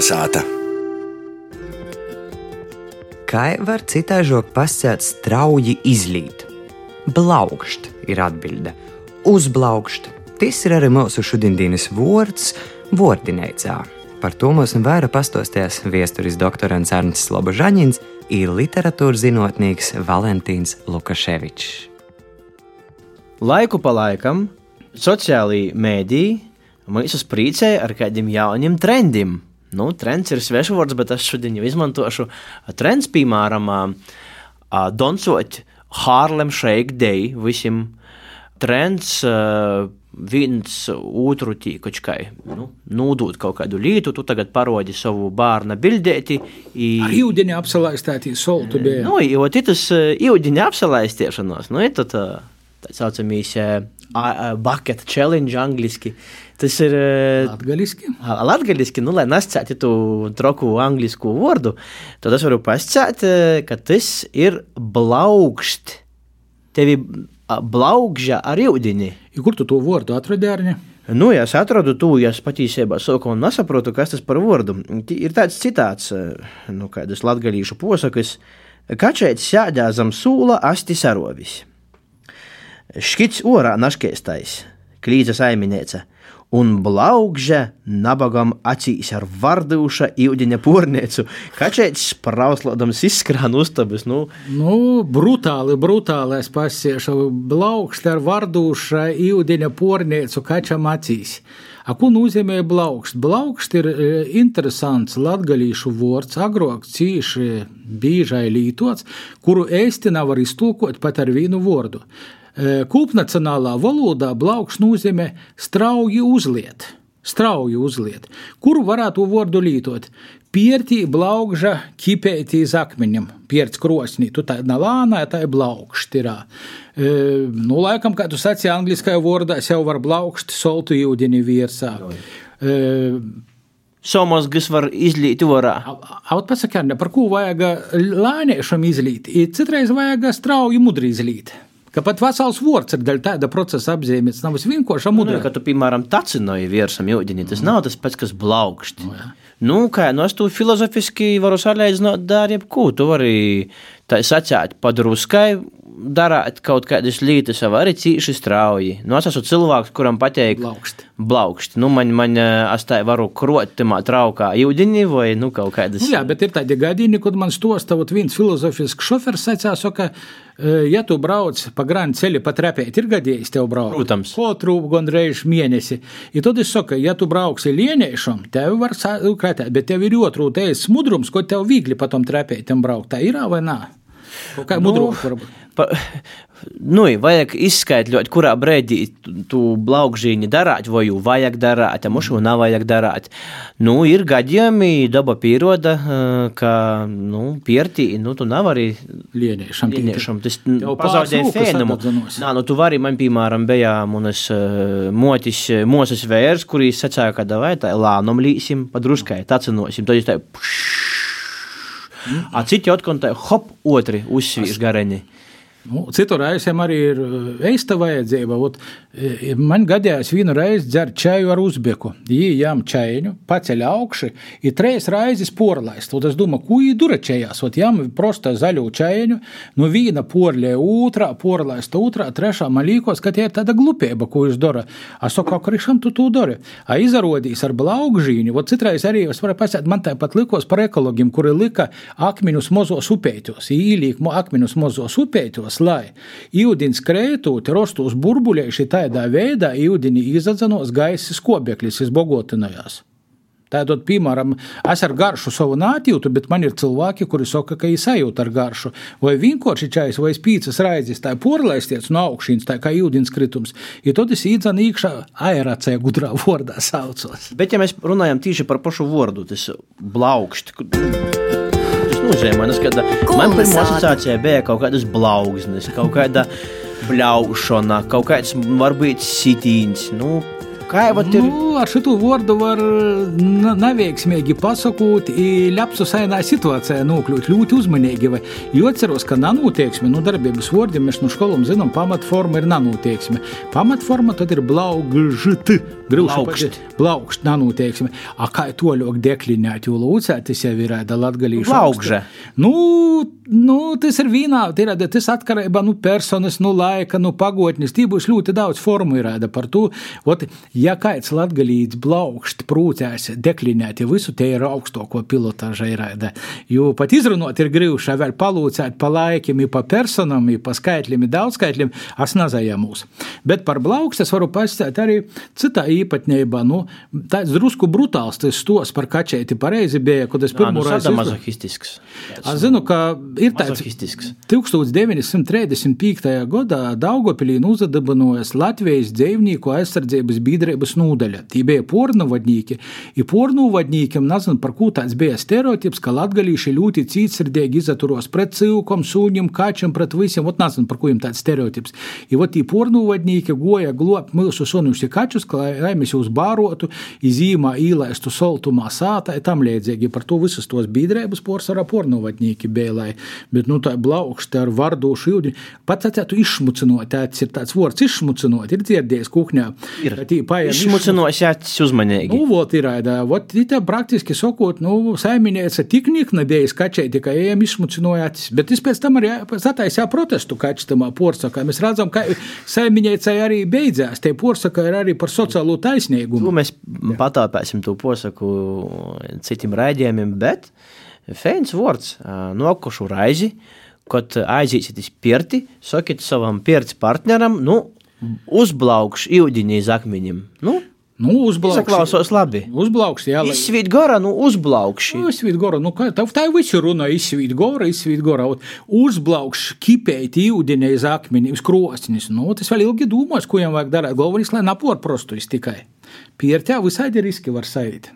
Kalnasāta. Kā var citāžok pasēt strauji izlīt? Blaukšt ir atbilde. Uzblaukšt. Tas ir arī mūsu šodienas vārds vārdinēcā. Par to mums vairāk pastosties viesturis doktorants Ernsts Lobožaņins ir literatūras zinātnīgs Valentīns Lukaševičs. Laiku pa laikam sociālajie mēdīji mūs priecē ar kādiem jauniem trendiem. Nu, trends ir svešvārds, bet es šodien jau izmantošu trends, piemēram, Donsot Harlem Shake Day visiem trends. Viens otru tīkačkai nu, nūdūt kaut kādu lietu, tu tagad parodi savu bērnu bildēti. I... Ar ūdeni apsalaistētī soltu bija. Nu, jo tas ūdeni apsalaistiešanos, nu, ir tad tā saucamīs bucket challenge angliski. Tas ir latgaliski. Latgaliski, nu, lai nescētu tu troku anglisku vārdu, tad es varu pascēt, ka tas ir blaukšt. Tevi blaukža ar ūdeni. Kur tu to vārdu atradi, Arņa? Nu, ja es atradu to, ja es patiesībā saku un nesaprotu, kas tas par vārdu. Ir tāds citāts, nu, kādas latgalīšu posakas, kačēts sēdē zem sūla asti sarovis. Škits orā naškēstais, klīza saiminēca, un blaugža nabagam acīs ar vardūša īudiņa porniecu, kačēts sprauslodams izskrān uztabas. Nu. nu, brutāli, brutāli es pasiešu, blaugšt ar vardūša īudiņa porniecu kačam acīs. A, ko nozīmē blaukst? Blaukst ir e, interesants latgalīšu vārds, agrāk cīši bīžai lītots, kuru ēsti nevar iztulkot pat ar vienu vārdu. Kūpnacionālā valodā blaukš nozīmē strauji uzliet. Strauji uzliet, kuru varētu vārdu lietot. Piertī blaukža kipētī iz akmeņam, pierts krosnī, tu tā nalānā, tā ir blaukšt ir. E, nu, laikam, kā tu sacīji angliskajā vārdā, jau var blaukšt soltu jūdeni virsā. E, Somos, kas var izlīt orā. Aut pasakā, par ko vajag lāniešam izlīt, citreiz vajag strauji mudri izlīt. Ka pat vesels vārds ir daļa tāda procesa apzīmēts. Nav vienkārši mudrā. Nu, ka tu, piemēram, tacinoji virsam jūģini, tas mm. nav tas pats, kas blaukšķi. Nu, jā. nu, kā, nu, es tu filozofiski varu salīdzināt dar jebko. Tu vari tā sacēt padruskai, darāt kaut kādas lietas, jau arī cīši strauji. Nu, es esmu cilvēks, kuram patīk blaukst. blaukst. Nu, man, man es tā varu krot tamā traukā jūdiņi vai nu, kaut kādas. Nu, jā, bet ir tādi gadījumi, kad man stosta viens filozofisks šofers sacās, ka, ja tu brauc pa grānu ceļu, pa trepēt, ir gadījis tev braukt. Protams. Otru gandrīz mēnesi. Ja tad es saku, ja tu brauksi lieniešam, tev var krātēt, bet tev ir otru teicis smudrums, ko tev viegli pa tom trepētam braukt. Tā ir vai nē? Kā mudrums nu, varbūt? Pa, nu, vajag izskaidrot, kurā brīdī tu blaukžīņi darāt, vai jau vajag darāt, vai mušu nav vajag darāt. Nu, ir gadījumi, daba pieroda, ka, nu, piertī, nu, tu nav arī lieniešam. lieniešam. Tas pazaudē fēnumu. Nā, nu, tu vari, man, piemēram, bija manas motis, mosas vērs, kurī sacāja, ka davai tā lānum līsim, padruskai, tacinosim, tad es tā, pšš, Citi atkal tā hop, otri uzsvīš gareņi. Nu, citu reizēm arī ir eista vajadzība. Ot, e, man gadījās vienu reizi dzert čaju ar uzbeku. Jām čajiņu, paceļ augšu, ir trīs reizes porlaist. Tad es domāju, ko viņi dura čajās. Ot, jām prosta zaļu čajiņu, no viena porlē otrā, porlaista otrā, trešā. Man liekas, ka tie ir tāda glupība, ko jūs dara. Es saku, kā krišam tu to dari? A izrādījis ar blaugžīņu. Ot, citreiz arī es varu pasēt, man tāpat likos par ekologiem, kuri lika akmeņus mozos upētos. Īlīk akmeņus mozos upētos vēlas, lai ūdens krētūt rostos burbuļieši tādā veidā ūdeni izadzenos gaisa skobeklis izbogotinājās. Tātad, piemēram, es ar garšu savu nātjūtu, bet man ir cilvēki, kuri saka, ka viņi sajūt ar garšu. Vai vienkārši čais, vai spīcas raizes, tā porlaisties no augšas, tā kā ūdens kritums. Ja tad es īdzanu iekšā aerācijā gudrā vārdā saucos. Bet, ja mēs runājam tieši par pašu vārdu, tas blaukšķi nozīmē. Kad man pirmā asociācija bija kaut kādas blaugsnes, kaut kāda bļaušana, kaut kāds varbūt sitīns. Nu, Kā jau ir? Nu, ar šo vārdu var neveiksmīgi pasakot, ļapsusainā situācijā nokļūt ļoti uzmanīgi. Vai, jo atceros, ka nanotieksme, nu, darbības vārdiem mēs no skolām zinām, pamatforma ir nanotieksme. Pamatforma tad ir blaugžt, Blaukšt. Blaukšt, nanoteiksim. A kā to ļoti deklinēt, jo lūcēt, tas jau ir ēda latgalīšu. Blaukže. Nu, nu, tas ir vienā, ir, tas atkarībā no nu, personas, no nu, laika, no nu, pagotnes. Tī būs ļoti daudz formu ir ēda par to. Ot, ja kāds latgalīts blaukšt prūcēs deklinēt, ja visu te ir augstoko pilotāža ir ēda. Jo pat izrunot ir grīvšā vēl palūcēt pa laikiem, pa personam, pa skaitļiem, daudz skaitļiem, as nazajamūs. Bet par blaukšt es varu pastāstīt arī citā īpatnība. Nu, tāds drusku brutāls tas stos par kačēti pareizi bija, kad es pirmo nu, reizi. mazohistisks. Es zinu, ka ir tāds 1935. gadā Daugopilī uzadabinojas Latvijas dzīvnieku aizsardzības biedrības nūdaļa. Tī bija pornovadnīki. I pornovadnīkiem nezinu, par ko tāds bija stereotips, ka latgalīši ļoti cītsirdīgi izaturos pret cilkom, sūņiem, kačam, pret visiem. Ot nezinu, par ko jums tāds stereotips. I ot tī pornovadnīki goja glop mūsu sunuši kačus, lai mēs jūs bārotu, izīmā īlaistu soltumā sātā, tam līdzīgi. Par to visus tos biedrības porcelāna pornovadnieki bēlēja. Bet, nu, tā blaukšta ar vardošu jūdi, pats atcētu izšmucinot, tāds ir tāds vārds izšmucinot, ir dzirdējis kukņā. Ir izšmucinot, jācis uzmanīgi. Nu, vot ir, ēdā, vot, tā praktiski sakot, nu, saiminiece tik nikna bija skačēji, tikai ejam izšmucinojāt, bet es pēc tam arī sataisīju protestu kačtamā porcelānā. Mēs redzam, ka saiminiecei arī beidzās, tie porcelāna ir arī par sociālo taisnīgumu. Nu, mēs patāpēsim to posaku citiem raidījumiem, bet feins vārds nokušu raizi, kad aizīsiet iz pirti, sakiet savam pirts partneram, nu, uzplaukšu ūdeņi iz akmeņiem. Nu, Nu, uzplaukšu. Izklausās labi. Uzplaukšu, jā. Lai... Izsvīt gora, nu, uzplaukšu. Nu, izsvīt gora, nu, kā, tā, tā visi runā, izsvīt gora, izsvīt gora. Uzplaukšu, kipēt ūdenī iz akmeni, uz krosnis. Nu, tas vēl ilgi domās, ko jām vajag darīt. Galvenais, lai napor prostu tikai. Piertē visādi riski var sajūt.